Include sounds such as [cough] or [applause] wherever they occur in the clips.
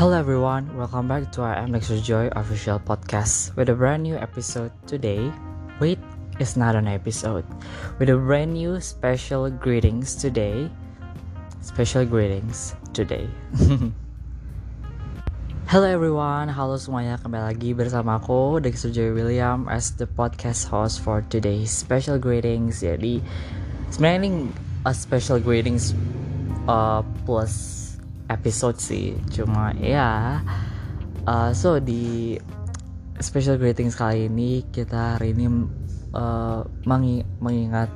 Hello everyone, welcome back to our MX Joy official podcast with a brand new episode today. Wait, it's not an episode. With a brand new special greetings today. Special greetings today. [laughs] Hello everyone, halo semuanya kembali lagi bersama aku Dexter Joy William as the podcast host for today's special greetings. Jadi sebenarnya ini a special greetings uh, plus episode sih. Cuma ya uh, so di special greetings kali ini kita hari ini uh, mengi mengingat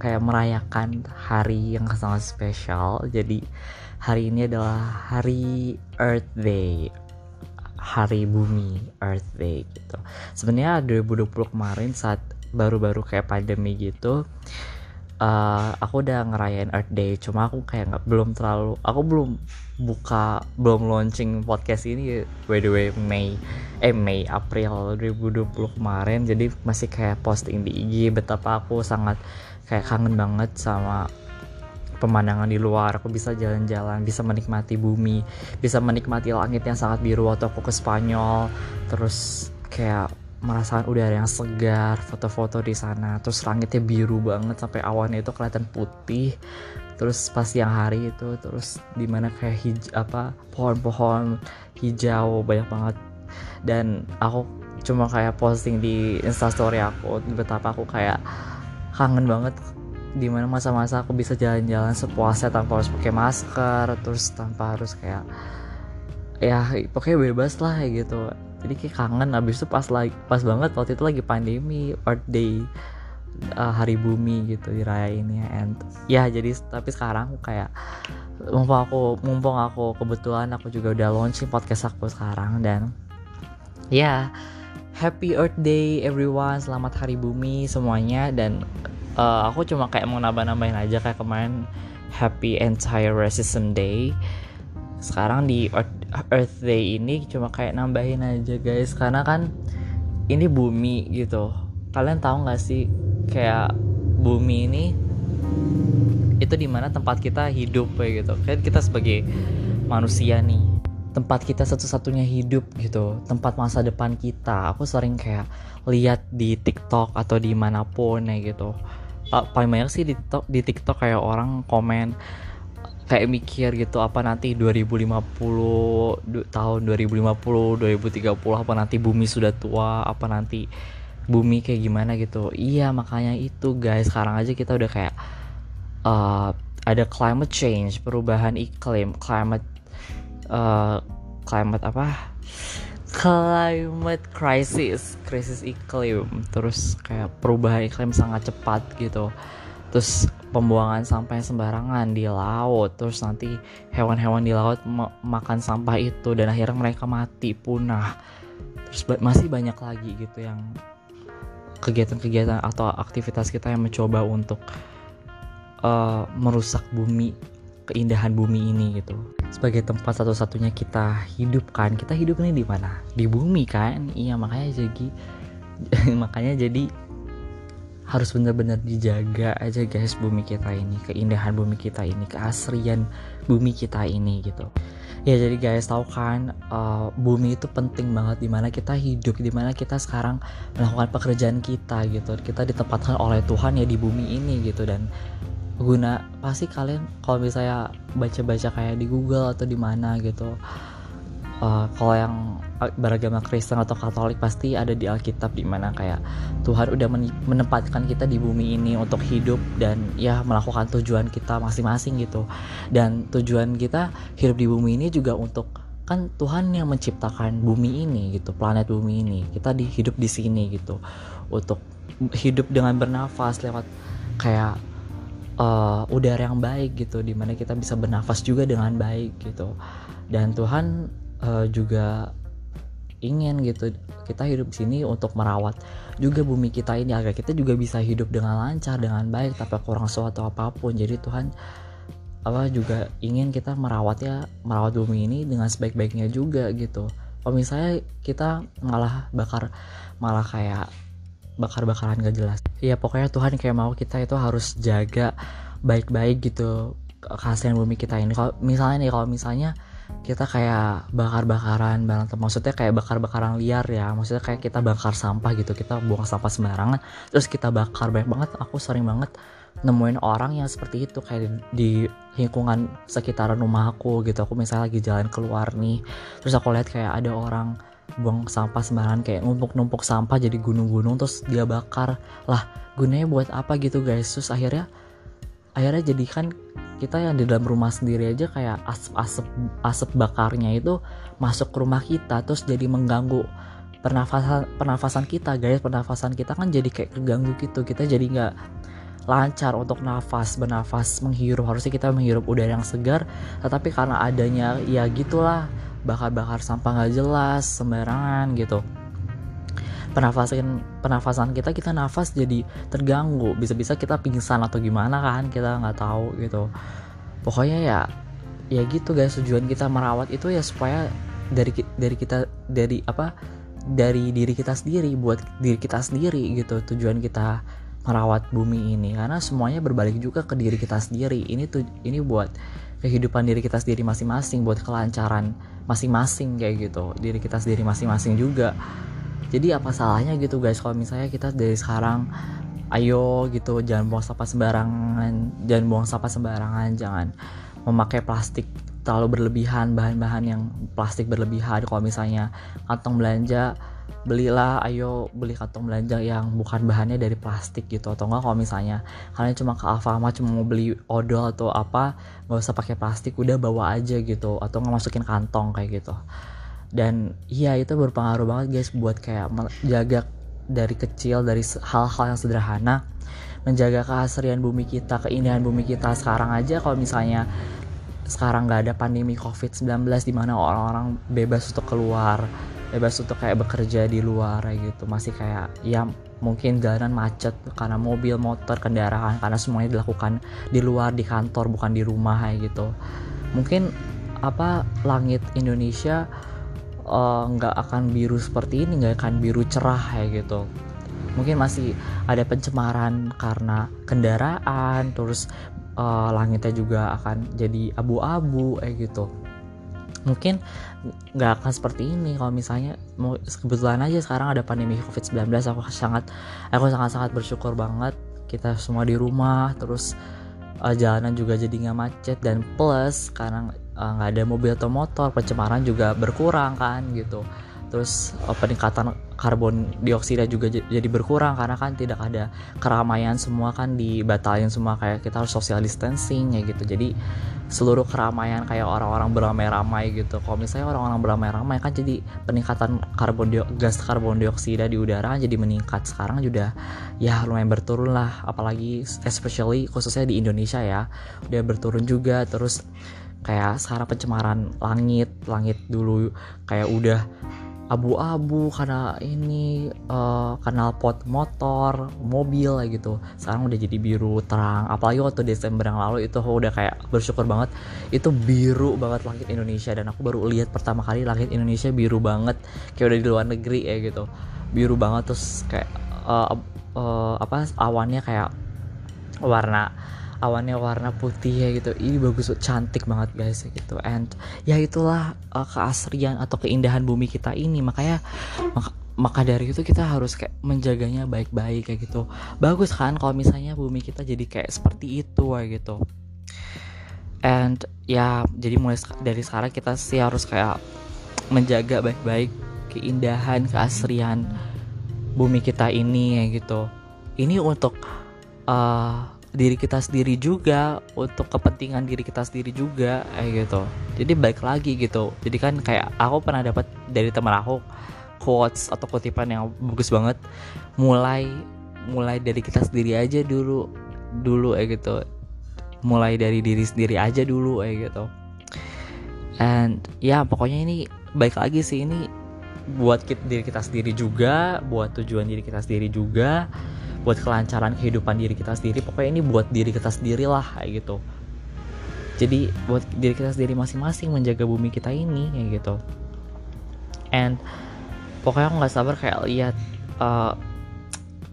kayak merayakan hari yang sangat spesial. Jadi hari ini adalah hari Earth Day. Hari bumi Earth Day gitu. Sebenarnya 2020 kemarin saat baru-baru kayak pandemi gitu uh, aku udah ngerayain Earth Day cuma aku kayak nggak belum terlalu aku belum buka belum launching podcast ini by the way Mei eh Mei April 2020 kemarin jadi masih kayak posting di IG betapa aku sangat kayak kangen banget sama pemandangan di luar. Aku bisa jalan-jalan bisa menikmati bumi bisa menikmati langit yang sangat biru waktu aku ke Spanyol terus kayak merasakan udara yang segar foto-foto di sana. Terus langitnya biru banget sampai awannya itu kelihatan putih. Terus pas siang hari itu terus di mana kayak hij apa pohon-pohon hijau banyak banget. Dan aku cuma kayak posting di instastory aku betapa aku kayak kangen banget di mana masa-masa aku bisa jalan-jalan sepuasnya tanpa harus pakai masker terus tanpa harus kayak ya pokoknya bebas lah gitu jadi kayak kangen abis itu pas lagi pas banget waktu itu lagi pandemi Earth Day uh, hari bumi gitu dirayain ya and ya jadi tapi sekarang kayak mumpung aku mumpung aku kebetulan aku juga udah launching podcast aku sekarang dan ya happy Earth Day everyone selamat hari bumi semuanya dan uh, aku cuma kayak mau nambah-nambahin aja kayak kemarin happy entire racism day. Sekarang di Earth, Earth Day ini cuma kayak nambahin aja guys. Karena kan ini bumi gitu. Kalian tahu nggak sih kayak bumi ini? Itu di mana tempat kita hidup kayak gitu. Kan kita sebagai manusia nih. Tempat kita satu-satunya hidup gitu. Tempat masa depan kita. Aku sering kayak lihat di TikTok atau di mana pun ya gitu. Paling banyak sih di TikTok, di TikTok kayak orang komen kayak mikir gitu apa nanti 2050 tahun 2050 2030 apa nanti bumi sudah tua apa nanti bumi kayak gimana gitu. Iya makanya itu guys. Sekarang aja kita udah kayak uh, ada climate change perubahan iklim climate uh, climate apa? Climate crisis krisis iklim. Terus kayak perubahan iklim sangat cepat gitu terus pembuangan sampah sembarangan di laut. Terus nanti hewan-hewan di laut makan sampah itu dan akhirnya mereka mati punah. Terus ba masih banyak lagi gitu yang kegiatan-kegiatan atau aktivitas kita yang mencoba untuk uh, merusak bumi keindahan bumi ini gitu. Sebagai tempat satu-satunya kita hidup kan kita hidup ini di mana? Di bumi kan? Iya makanya jadi [laughs] makanya jadi harus benar-benar dijaga aja guys bumi kita ini keindahan bumi kita ini keasrian bumi kita ini gitu. Ya jadi guys tahu kan uh, bumi itu penting banget di mana kita hidup di mana kita sekarang melakukan pekerjaan kita gitu. Kita ditempatkan oleh Tuhan ya di bumi ini gitu. Dan guna pasti kalian kalau misalnya baca-baca kayak di Google atau di mana gitu uh, kalau yang beragama Kristen atau Katolik pasti ada di Alkitab di mana kayak Tuhan udah menempatkan kita di bumi ini untuk hidup dan ya melakukan tujuan kita masing-masing gitu. Dan tujuan kita hidup di bumi ini juga untuk kan Tuhan yang menciptakan bumi ini gitu planet bumi ini. Kita di hidup di sini gitu. Untuk hidup dengan bernafas lewat kayak uh, udara yang baik gitu di mana kita bisa bernafas juga dengan baik gitu. Dan Tuhan uh, juga ingin gitu. Kita hidup di sini untuk merawat juga bumi kita ini agar kita juga bisa hidup dengan lancar dengan baik tanpa kurang suatu apa pun. Jadi Tuhan apa juga ingin kita merawatnya merawat bumi ini dengan sebaik-baiknya juga gitu. Kalau misalnya kita malah bakar malah kayak bakar-bakaran gak jelas. Ya pokoknya Tuhan kayak mau kita itu harus jaga baik-baik gitu keaslian bumi kita ini. Kalau misalnya nih kalau misalnya kita kayak bakar-bakaran barang maksudnya kayak bakar-bakaran liar ya. Maksudnya kayak kita bakar sampah gitu. Kita buang sampah sembarangan. Terus kita bakar banyak banget. Aku sering banget nemuin orang yang seperti itu. Kayak di lingkungan sekitaran rumah aku gitu. Aku misalnya lagi jalan keluar nih. Terus aku lihat kayak ada orang buang sampah sembarangan. Kayak numpuk-numpuk sampah jadi gunung-gunung. Terus dia bakar. Lah gunanya buat apa gitu guys? Terus akhirnya akhirnya jadi kan kita yang di dalam rumah sendiri aja kayak asap-asap asap bakarnya itu masuk ke rumah kita terus jadi mengganggu pernafasan pernafasan kita guys. Pernafasan kita kan jadi kayak keganggu gitu. Kita jadi nggak lancar untuk nafas bernafas menghirup. Harusnya kita menghirup udara yang segar tetapi karena adanya ya gitulah bakar-bakar sampah nggak jelas sembarangan gitu pernafasan pernafasan kita kita nafas jadi terganggu. Bisa-bisa kita pingsan atau gimana kan kita nggak tahu gitu. Pokoknya ya ya gitu guys tujuan kita merawat itu ya supaya dari dari kita dari apa dari diri kita sendiri buat diri kita sendiri gitu tujuan kita merawat bumi ini. Karena semuanya berbalik juga ke diri kita sendiri. Ini tuh ini buat kehidupan diri kita sendiri masing-masing buat kelancaran masing-masing kayak gitu. Diri kita sendiri masing-masing juga jadi apa salahnya gitu guys? Kalau misalnya kita dari sekarang ayo gitu jangan buang sampah sembarangan jangan buang sampah sembarangan jangan memakai plastik terlalu berlebihan bahan-bahan yang plastik berlebihan. Kalau misalnya kantong belanja belilah ayo beli kantong belanja yang bukan bahannya dari plastik gitu. Atau enggak kalau misalnya kalian cuma ke Alfamart cuma mau beli odol atau apa nggak usah pakai plastik udah bawa aja gitu. Atau nggak masukin kantong kayak gitu dan iya itu berpengaruh banget guys buat kayak menjaga dari kecil dari hal-hal yang sederhana menjaga keasrian bumi kita keindahan bumi kita sekarang aja. Kalau misalnya sekarang nggak ada pandemi covid-19 di mana orang-orang bebas untuk keluar bebas untuk kayak bekerja di luar gitu. Masih kayak ya mungkin jalanan macet karena mobil motor kendaraan karena semuanya dilakukan di luar di kantor bukan di rumah gitu. Mungkin apa langit Indonesia nggak uh, akan biru seperti ini nggak akan biru cerah ya gitu. Mungkin masih ada pencemaran karena kendaraan terus uh, langitnya juga akan jadi abu-abu kayak gitu. Mungkin nggak akan seperti ini kalau misalnya kebetulan aja sekarang ada pandemi covid-19 aku sangat aku sangat sangat bersyukur banget kita semua di rumah terus uh, jalanan juga jadi nggak macet dan plus Eh, nggak uh, ada mobil atau motor pencemaran juga berkurang kan gitu. Terus uh, peningkatan karbon dioksida juga jadi berkurang karena kan tidak ada keramaian semua kan dibatalin semua kayak kita harus social distancing ya gitu. Jadi seluruh keramaian kayak orang-orang beramai-ramai gitu. Kalau misalnya orang-orang beramai-ramai kan jadi peningkatan karbon gas karbon dioksida di udara jadi meningkat. Sekarang juga ya lumayan berturun lah apalagi especially khususnya di Indonesia ya udah berturun juga. Terus kayak sekarang pencemaran langit langit dulu kayak udah abu-abu karena ini uh, kanal pot motor mobil gitu. Sekarang udah jadi biru terang. Apalagi waktu Desember yang lalu itu udah kayak bersyukur banget. Itu biru banget langit Indonesia. Dan aku baru lihat pertama kali langit Indonesia biru banget. Kayak udah di luar negeri ya gitu. Biru banget terus kayak uh, uh, apa awannya kayak warna awannya warna putih ya gitu. Ini bagus cantik banget guys ya gitu. And ya itulah uh, keasrian atau keindahan bumi kita ini. Makanya maka, maka dari itu kita harus kayak menjaganya baik-baik kayak gitu. Bagus kan kalau misalnya bumi kita jadi kayak seperti itu kayak gitu. And ya jadi mulai dari sekarang kita sih harus kayak menjaga baik-baik keindahan keasrian bumi kita ini ya gitu. Ini untuk uh, diri kita sendiri juga untuk kepentingan diri kita sendiri juga kayak gitu. Jadi baik lagi gitu. Jadi kan kayak aku pernah dapat dari teman aku quotes atau kutipan yang bagus banget. Mulai mulai dari kita sendiri aja dulu dulu kayak gitu. Mulai dari diri sendiri aja dulu kayak gitu. And ya pokoknya ini baik lagi sih. Ini buat kita, diri kita sendiri juga buat tujuan diri kita sendiri juga buat kelancaran kehidupan diri kita sendiri. Pokoknya ini buat diri kita sendiri lah kayak gitu. Jadi buat diri kita sendiri masing-masing menjaga bumi kita ini kayak gitu. And pokoknya aku nggak sabar kayak lihat uh,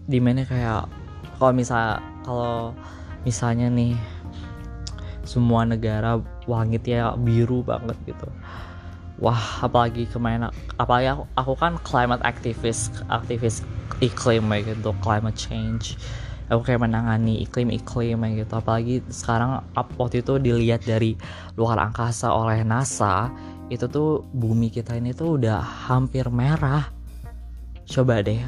di mana kayak kalau misal kalau misalnya nih semua negara langitnya biru banget gitu. Wah apalagi ke mana apalagi aku, aku kan climate activist aktivis iklim kayak gitu climate change. Aku kayak menangani iklim-iklim kayak gitu. Apalagi sekarang waktu itu dilihat dari luar angkasa oleh NASA itu tuh bumi kita ini tuh udah hampir merah. Coba deh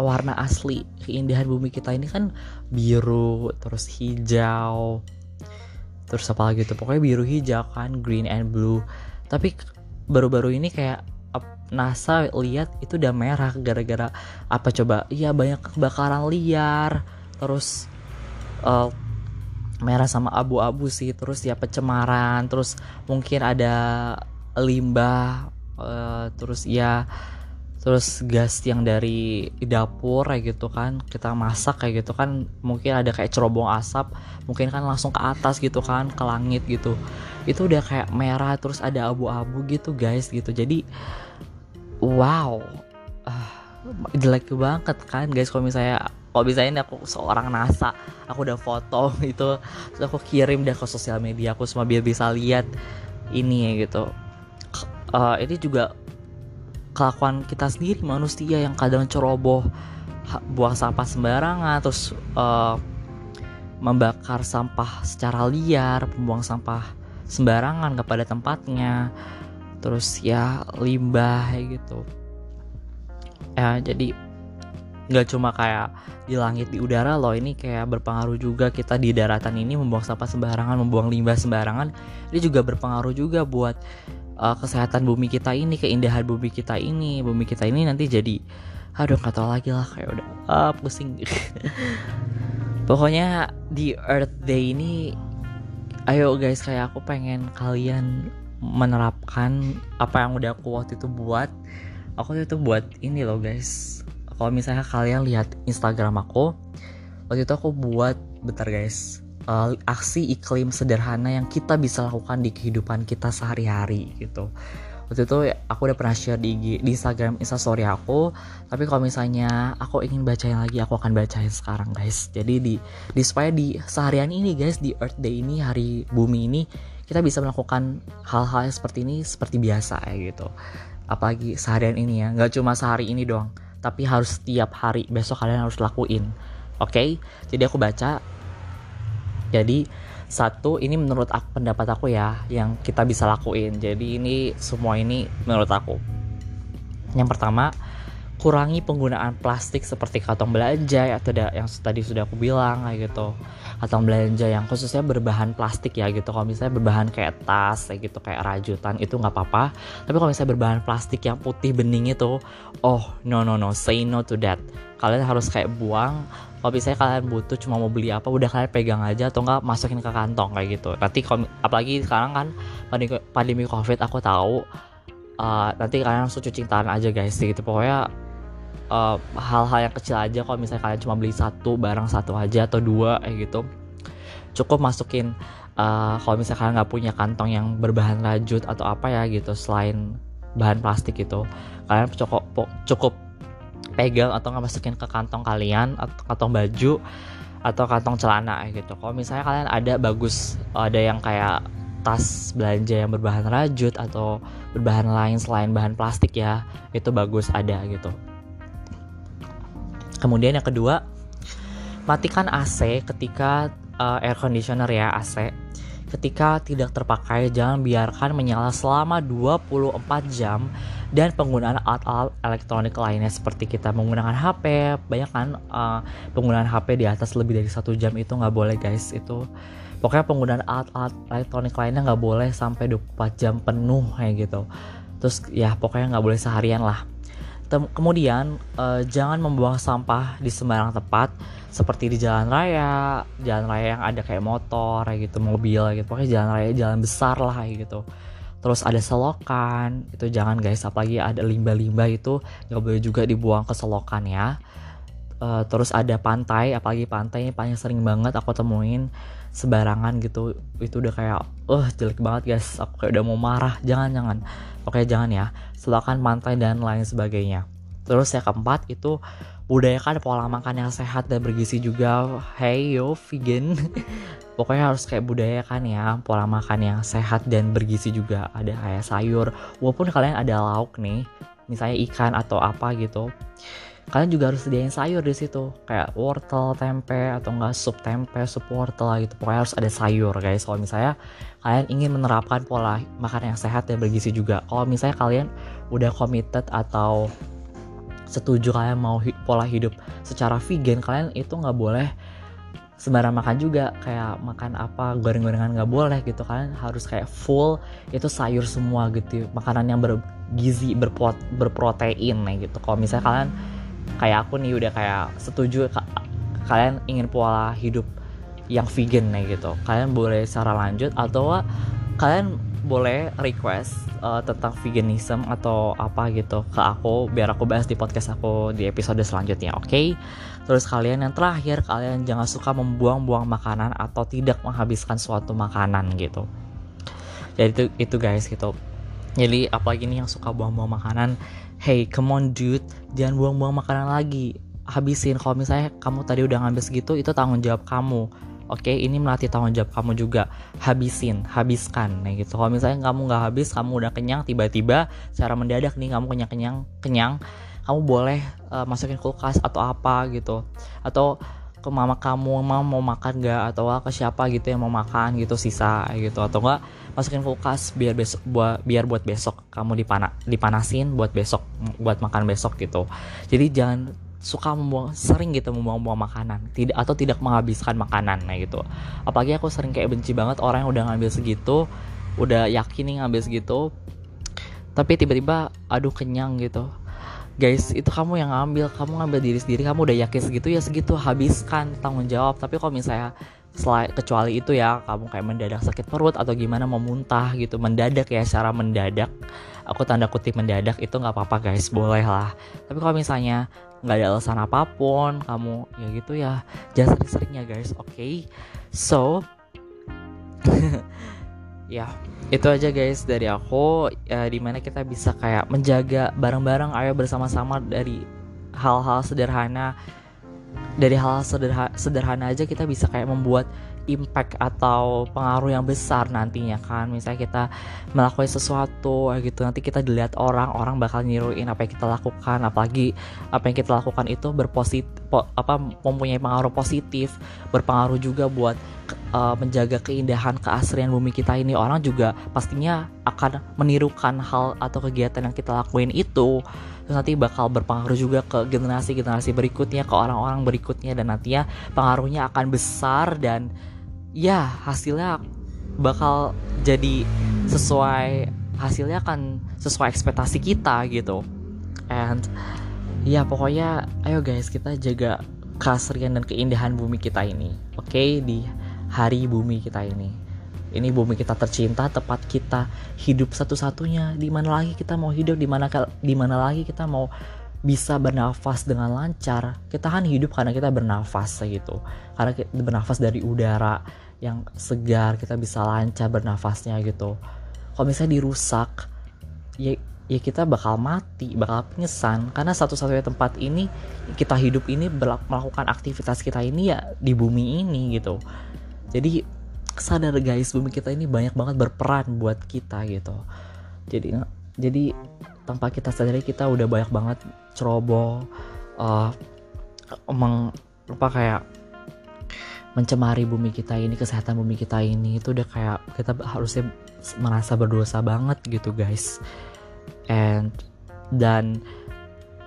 warna asli keindahan bumi kita ini kan biru terus hijau terus apa lagi tuh? Pokoknya biru hijau kan green and blue. Tapi baru-baru ini kayak NASA lihat itu udah merah gara-gara apa coba? Iya banyak kebakaran liar. Terus uh, merah sama abu-abu sih. Terus ya pencemaran. Terus mungkin ada limbah uh, terus ya terus gas yang dari dapur kayak gitu kan. Kita masak kayak gitu kan. Mungkin ada kayak cerobong asap. Mungkin kan langsung ke atas gitu kan ke langit gitu. Itu udah kayak merah terus ada abu-abu gitu guys gitu. Jadi wow. Uh, jelek banget kan guys kalau misalnya kalau misalnya aku seorang NASA aku udah foto [laughs] itu terus aku kirim deh ke sosial media aku semua biar bisa lihat ini ya gitu. Uh, ini juga kelakuan kita sendiri manusia yang kadang ceroboh buang sampah sembarangan terus uh, membakar sampah secara liar membuang sampah sembarangan kepada tempatnya terus ya limbah gitu. Ya jadi nggak cuma kayak di langit di udara loh ini kayak berpengaruh juga. Kita di daratan ini membuang sampah sembarangan membuang limbah sembarangan ini juga berpengaruh juga buat uh, kesehatan bumi kita ini keindahan bumi kita ini. Bumi kita ini nanti jadi aduh nggak tahu lagi lah kayak udah uh, pusing. [laughs] Pokoknya di Earth Day ini ayo guys kayak aku pengen kalian menerapkan apa yang udah aku waktu itu buat aku waktu itu buat ini loh guys. Kalau misalnya kalian lihat Instagram aku waktu itu aku buat bentar guys uh, aksi iklim sederhana yang kita bisa lakukan di kehidupan kita sehari-hari gitu. Waktu itu aku udah pernah share di, di Instagram Instastory aku. Tapi kalau misalnya aku ingin bacain lagi aku akan bacain sekarang guys. Jadi di di supaya di seharian ini guys di Earth Day ini hari bumi ini kita bisa melakukan hal-hal seperti ini seperti biasa ya gitu. Apalagi seharian ini ya. Nggak cuma sehari ini doang tapi harus setiap hari besok kalian harus lakuin oke? Okay? jadi aku baca. Jadi satu ini menurut aku, pendapat aku ya yang kita bisa lakuin. Jadi ini semua ini menurut aku. Yang pertama kurangi penggunaan plastik seperti kantong belanja atau yang tadi sudah aku bilang kayak gitu kantong belanja yang khususnya berbahan plastik ya gitu. Kalau misalnya berbahan kayak tas kayak gitu kayak rajutan itu nggak apa-apa. Tapi kalau misalnya berbahan plastik yang putih bening itu oh no no no say no to that. Kalian harus kayak buang. Kalau misalnya kalian butuh cuma mau beli apa udah kalian pegang aja atau enggak masukin ke kantong kayak gitu. Nanti apalagi sekarang kan pandemi, pandemi covid aku tahu uh, nanti kalian langsung cuci tangan aja guys gitu. Pokoknya uh, hal-hal yang kecil aja kalau misalnya kalian cuma beli satu barang satu aja atau dua kayak gitu cukup masukin uh, kalau misalnya kalian nggak punya kantong yang berbahan rajut atau apa ya gitu selain bahan plastik itu kalian cukup cukup pegang atau nggak masukin ke kantong kalian atau kantong baju atau kantong celana gitu. Kalau misalnya kalian ada bagus ada yang kayak tas belanja yang berbahan rajut atau berbahan lain selain bahan plastik ya, itu bagus ada gitu. Kemudian yang kedua, matikan AC ketika uh, air conditioner ya AC. Ketika tidak terpakai, jangan biarkan menyala selama 24 jam dan penggunaan alat-alat elektronik lainnya seperti kita menggunakan HP banyak kan uh, penggunaan HP di atas lebih dari satu jam itu nggak boleh guys. Itu pokoknya penggunaan alat-alat elektronik lainnya nggak boleh sampai 24 jam penuh kayak gitu. Terus ya pokoknya nggak boleh seharian lah kemudian uh, jangan membuang sampah di sembarang tempat seperti di jalan raya, jalan raya yang ada kayak motor kayak gitu, mobil gitu. Pokoknya jalan raya jalan besar lah kayak gitu terus ada selokan itu jangan guys apalagi ada limbah-limbah itu nggak boleh juga dibuang ke selokan ya uh, terus ada pantai apalagi pantai ini paling sering banget aku temuin sebarangan gitu. Itu udah kayak uh jelek banget guys. Aku kayak udah mau marah. Jangan jangan. Oke jangan ya. Selokan pantai dan lain sebagainya. Terus yang keempat itu budayakan pola makan yang sehat dan bergizi juga. Hey yo vegan. [laughs] Pokoknya harus kayak budayakan ya pola makan yang sehat dan bergizi juga. Ada kayak sayur. Walaupun kalian ada lauk nih misalnya ikan atau apa gitu kalian juga harus sediain sayur di situ. Kayak wortel tempe atau enggak sup tempe sup wortel gitu. Pokoknya harus ada sayur guys. Kalau misalnya kalian ingin menerapkan pola makan yang sehat dan bergizi juga. Kalau misalnya kalian udah committed atau setuju kalian mau hi pola hidup secara vegan kalian itu nggak boleh sembarang makan juga. Kayak makan apa goreng-gorengan nggak boleh gitu. Kalian harus kayak full itu sayur semua gitu. Makanan yang bergizi berpot berprotein gitu. Kalau misalnya kalian kayak aku nih udah kayak setuju kalian ingin pola hidup yang vegan nih gitu. Kalian boleh secara lanjut atau kalian boleh request uh, tentang veganism atau apa gitu ke aku biar aku bahas di podcast aku di episode selanjutnya oke? Okay? terus kalian yang terakhir kalian jangan suka membuang-buang makanan atau tidak menghabiskan suatu makanan gitu. Jadi itu itu guys gitu. Jadi apalagi nih yang suka buang-buang makanan hey come on dude jangan buang-buang makanan lagi habisin kalau misalnya kamu tadi udah ngambil segitu itu tanggung jawab kamu Oke, okay, ini melatih tanggung jawab kamu juga. Habisin, habiskan, nih gitu. Kalau misalnya kamu nggak habis, kamu udah kenyang, tiba-tiba secara mendadak nih kamu kenyang-kenyang, kenyang, kamu boleh uh, masukin kulkas atau apa gitu. Atau ke mama kamu mama mau makan gak atau ke siapa gitu yang mau makan? Gitu sisa gitu. Atau enggak masukin kulkas biar besok buat biar buat besok kamu dipana dipanasin buat besok buat makan besok gitu. Jadi jangan suka membuang sering gitu membuang-buang makanan tidak atau tidak menghabiskan makanan nah gitu. Apalagi aku sering kayak benci banget orang yang udah ngambil segitu udah yakin nih ngambil segitu tapi tiba-tiba aduh kenyang gitu guys itu kamu yang ngambil kamu ngambil diri sendiri kamu udah yakin segitu ya segitu habiskan tanggung jawab tapi kalau misalnya selain kecuali itu ya kamu kayak mendadak sakit perut atau gimana mau muntah gitu mendadak ya secara mendadak aku tanda kutip mendadak itu nggak apa-apa guys boleh lah tapi kalau misalnya nggak ada alasan apa pun kamu ya gitu ya jangan sering-sering ya guys oke okay? so [laughs] ya itu aja guys dari aku. Ya, di mana kita bisa kayak menjaga bareng-bareng ayo bersama-sama dari hal-hal sederhana. Dari hal sederhana, sederhana aja kita bisa kayak membuat impact atau pengaruh yang besar nantinya kan. Misalnya kita melakukan sesuatu gitu nanti kita dilihat orang orang bakal niruin apa yang kita lakukan. Apalagi apa yang kita lakukan itu berpositif apa mempunyai pengaruh positif berpengaruh juga buat uh, menjaga keindahan keasrian bumi kita ini. Orang juga pastinya akan menirukan hal atau kegiatan yang kita lakuin itu. Terus nanti bakal berpengaruh juga ke generasi-generasi berikutnya ke orang-orang berikutnya. Dan nantinya pengaruhnya akan besar dan ya hasilnya bakal jadi sesuai hasilnya akan sesuai ekspektasi kita gitu. And ya pokoknya ayo guys kita jaga keasrian dan keindahan bumi kita ini oke? Okay? di hari bumi kita ini. Ini bumi kita tercinta tempat kita hidup satu-satunya. Di mana lagi kita mau hidup? Di mana di mana lagi kita mau bisa bernafas dengan lancar kita kan hidup karena kita bernafas gitu. Karena kita bernafas dari udara yang segar kita bisa lancar bernafasnya gitu. Kalau misalnya dirusak ya ya kita bakal mati bakal pengesan karena satu-satunya tempat ini kita hidup ini melakukan aktivitas kita ini ya di bumi ini gitu. Jadi sadar guys bumi kita ini banyak banget berperan buat kita gitu. Jadi jadi tanpa kita sadari kita udah banyak banget ceroboh uh, meng apa kayak mencemari bumi kita ini kesehatan bumi kita ini itu udah kayak kita harusnya merasa berdosa banget gitu guys. And dan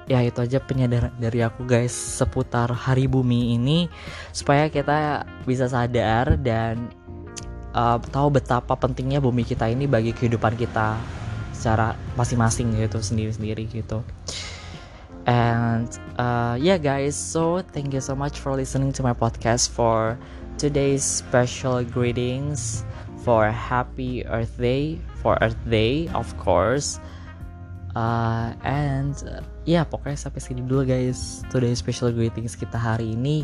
ya itu aja penyadaran dari aku guys seputar hari bumi ini supaya kita bisa sadar dan uh, tahu betapa pentingnya bumi kita ini bagi kehidupan kita secara masing-masing gitu sendiri-sendiri gitu. And uh, yeah guys so thank you so much for listening to my podcast for today's special greetings for happy earth day for earth day of course. Uh, and uh, yeah, pokoknya sampai sini dulu guys today's special greetings kita hari ini.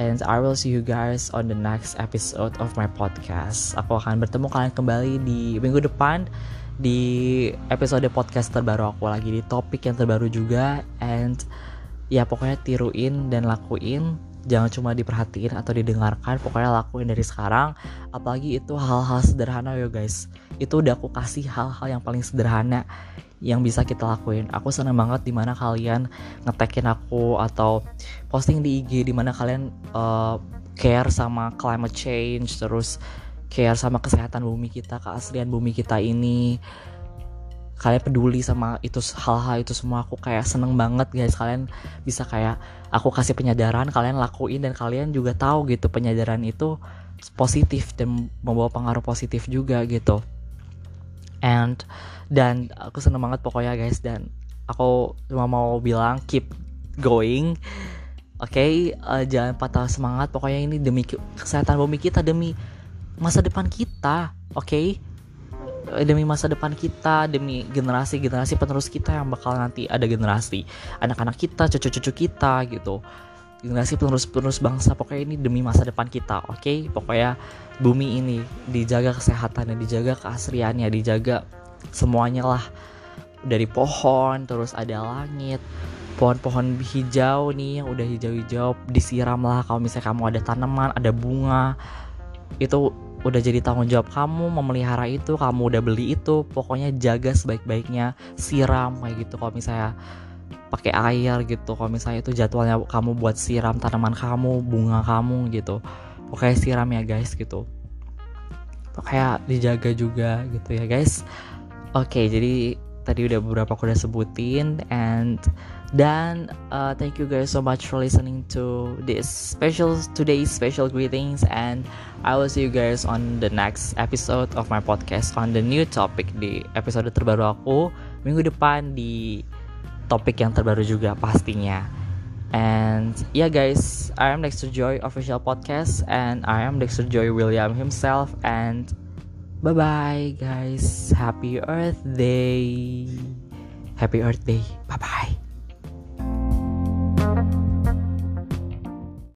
And I will see you guys on the next episode of my podcast. Aku akan bertemu kalian kembali di minggu depan di episode podcast terbaru aku lagi di topik yang terbaru juga. And ya pokoknya tiruin dan lakuin. Jangan cuma diperhatiin atau didengarkan pokoknya lakuin dari sekarang. Apalagi itu hal-hal sederhana yo guys. Itu udah aku kasih hal-hal yang paling sederhana yang bisa kita lakuin. Aku seneng banget di mana kalian ngetekin aku atau posting di IG di mana kalian uh, care sama climate change terus care sama kesehatan bumi kita keaslian bumi kita ini. Kalian peduli sama itu hal-hal itu semua aku kayak seneng banget guys. Kalian bisa kayak aku kasih penyadaran kalian lakuin dan kalian juga tahu gitu penyadaran itu positif dan membawa pengaruh positif juga gitu. And dan aku seneng banget pokoknya guys. Dan aku cuma mau bilang keep going oke okay? uh, jangan patah semangat. Pokoknya ini demi kesehatan bumi kita demi masa depan kita oke okay? demi masa depan kita demi generasi generasi penerus kita yang bakal nanti ada generasi anak-anak kita cucu-cucu kita gitu generasi penerus-penerus bangsa pokoknya ini demi masa depan kita oke okay? pokoknya bumi ini dijaga kesehatannya dijaga keasriannya dijaga semuanya lah dari pohon terus ada langit pohon-pohon hijau nih yang udah hijau-hijau disiram lah kalau misalnya kamu ada tanaman ada bunga itu udah jadi tanggung jawab kamu memelihara itu kamu udah beli itu. Pokoknya jaga sebaik-baiknya siram kayak gitu. Kalau misalnya pakai air gitu kalau misalnya itu jadwalnya kamu buat siram tanaman kamu bunga kamu gitu. Pokoknya siram ya guys gitu. Pokoknya dijaga juga gitu ya guys. Oke jadi tadi udah beberapa aku udah sebutin and dan uh, thank you guys so much for listening to this special today's special greetings and I will see you guys on the next episode of my podcast on the new topic di episode terbaru aku minggu depan di topik yang terbaru juga pastinya. And yeah guys, I am Dexter Joy official podcast and I am Dexter Joy William himself and bye bye guys. Happy Earth Day. Happy Earth Day. Bye bye.